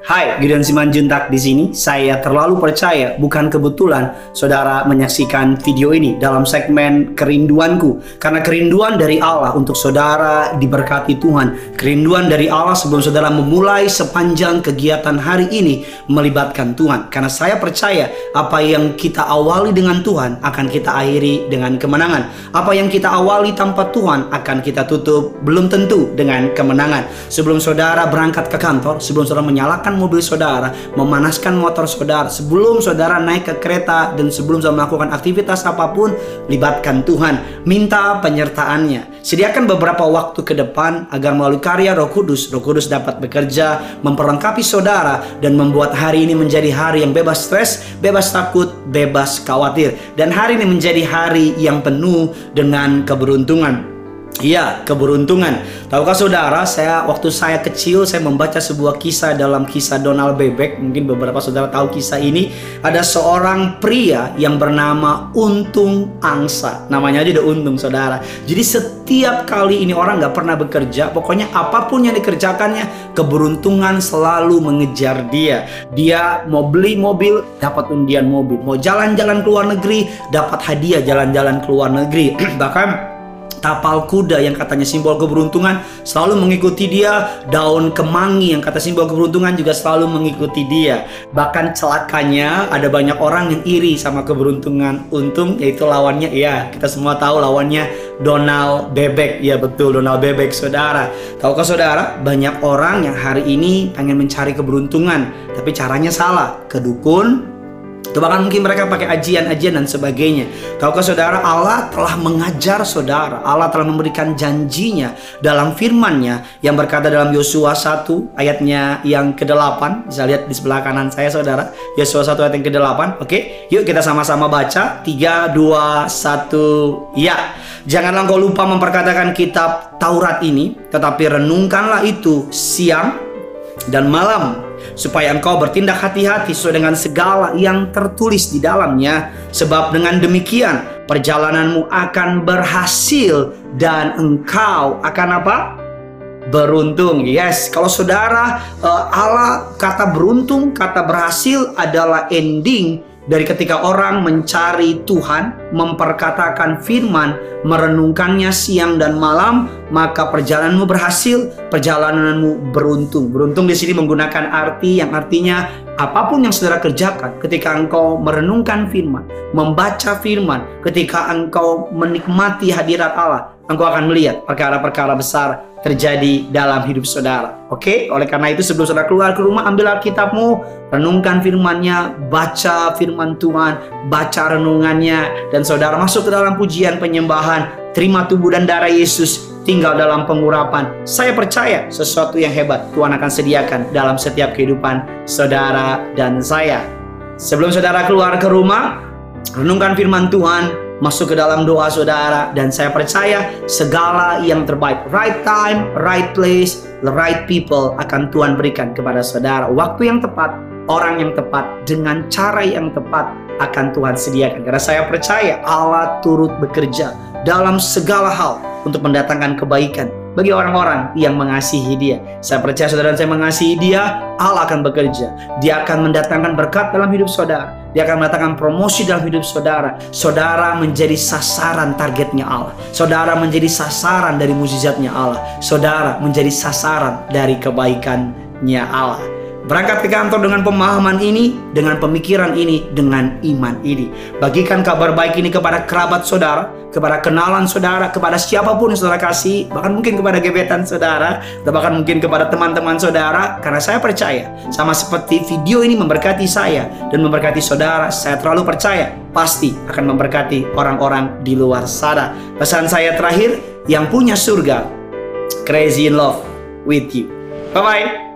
Hai, Gideon Simanjuntak di sini. Saya terlalu percaya, bukan kebetulan saudara menyaksikan video ini dalam segmen kerinduanku. Karena kerinduan dari Allah untuk saudara diberkati Tuhan. Kerinduan dari Allah sebelum saudara memulai sepanjang kegiatan hari ini melibatkan Tuhan. Karena saya percaya apa yang kita awali dengan Tuhan akan kita akhiri dengan kemenangan. Apa yang kita awali tanpa Tuhan akan kita tutup belum tentu dengan kemenangan. Sebelum saudara berangkat ke kantor, sebelum saudara menyalakan menyalakan mobil saudara, memanaskan motor saudara, sebelum saudara naik ke kereta dan sebelum saudara melakukan aktivitas apa pun, libatkan Tuhan, minta penyertaannya. Sediakan beberapa waktu ke depan agar melalui karya Roh Kudus, Roh Kudus dapat bekerja, memperlengkapi saudara dan membuat hari ini menjadi hari yang bebas stres, bebas takut, bebas khawatir dan hari ini menjadi hari yang penuh dengan keberuntungan. Iya, keberuntungan. Tahukah saudara, saya waktu saya kecil saya membaca sebuah kisah dalam kisah Donald Bebek. Mungkin beberapa saudara tahu kisah ini. Ada seorang pria yang bernama Untung Angsa. Namanya aja udah Untung, saudara. Jadi setiap kali ini orang nggak pernah bekerja, pokoknya apa pun yang dikerjakannya, keberuntungan selalu mengejar dia. Dia mau beli mobil, dapat undian mobil. Mau jalan-jalan ke luar negeri, dapat hadiah jalan-jalan ke luar negeri. Bahkan tapal kuda yang katanya simbol keberuntungan selalu mengikuti dia, daun kemangi yang kata simbol keberuntungan juga selalu mengikuti dia. Bahkan celakanya ada banyak orang yang iri sama keberuntungan untung yaitu lawannya ya kita semua tahu lawannya Donald Bebek. Ya betul Donald Bebek saudara. Tahukah saudara banyak orang yang hari ini pengen mencari keberuntungan tapi caranya salah. Kedukun, atau bahkan mungkin mereka pakai ajian-ajian dan sebagainya. Tahukah saudara Allah telah mengajar saudara. Allah telah memberikan janjinya dalam firmannya yang berkata dalam Yosua 1 ayatnya yang ke-8. Bisa lihat di sebelah kanan saya saudara. Yosua 1 ayat yang ke-8. Oke, yuk kita sama-sama baca. 3, 2, 1, ya. Janganlah engkau lupa memperkatakan kitab Taurat ini. Tetapi renungkanlah itu siang dan malam supaya engkau bertindak hati-hati sesuai dengan segala yang tertulis di dalamnya sebab dengan demikian perjalananmu akan berhasil dan engkau akan apa? beruntung. Yes, kalau saudara uh, Allah kata beruntung, kata berhasil adalah ending dari ketika orang mencari Tuhan, memperkatakan firman, merenungkannya siang dan malam, maka perjalananmu berhasil, perjalananmu beruntung. Beruntung di sini menggunakan arti yang artinya apa pun yang saudara kerjakan ketika engkau merenungkan firman, membaca firman, ketika engkau menikmati hadirat Allah, engkau akan melihat perkara-perkara besar terjadi dalam hidup saudara. Oke, oleh karena itu sebelum saudara keluar ke rumah, ambil Alkitabmu, renungkan firmannya, baca firman Tuhan, baca renungannya, dan saudara masuk ke dalam pujian penyembahan, terima tubuh dan darah Yesus, tinggal dalam pengurapan. Saya percaya sesuatu yang hebat Tuhan akan sediakan dalam setiap kehidupan saudara dan saya. Sebelum saudara keluar ke rumah, renungkan firman Tuhan, masuk ke dalam doa saudara dan saya percaya segala yang terbaik right time, right place, the right people akan Tuhan berikan kepada saudara. Waktu yang tepat, orang yang tepat dengan cara yang tepat akan Tuhan sediakan. Karena saya percaya Allah turut bekerja dalam segala hal untuk mendatangkan kebaikan bagi orang-orang yang mengasihi dia. Saya percaya saudara saya mengasihi dia, Allah akan bekerja. Dia akan mendatangkan berkat dalam hidup saudara. Dia akan mendatangkan promosi dalam hidup saudara. Saudara menjadi sasaran targetnya Allah. Saudara menjadi sasaran dari mukjizatnya Allah. Saudara menjadi sasaran dari kebaikannya Allah. Berangkat ke kantor dengan pemahaman ini, dengan pemikiran ini, dengan iman ini. Bagikan kabar baik ini kepada kerabat saudara, kepada kenalan saudara, kepada siapa pun yang saudara kasih, bahkan mungkin kepada gebetan saudara, atau bahkan mungkin kepada teman-teman saudara, karena saya percaya, sama seperti video ini memberkati saya dan memberkati saudara, saya terlalu percaya, pasti akan memberkati orang-orang di luar sana. Pesan saya terakhir, yang punya surga, crazy in love with you. Bye-bye.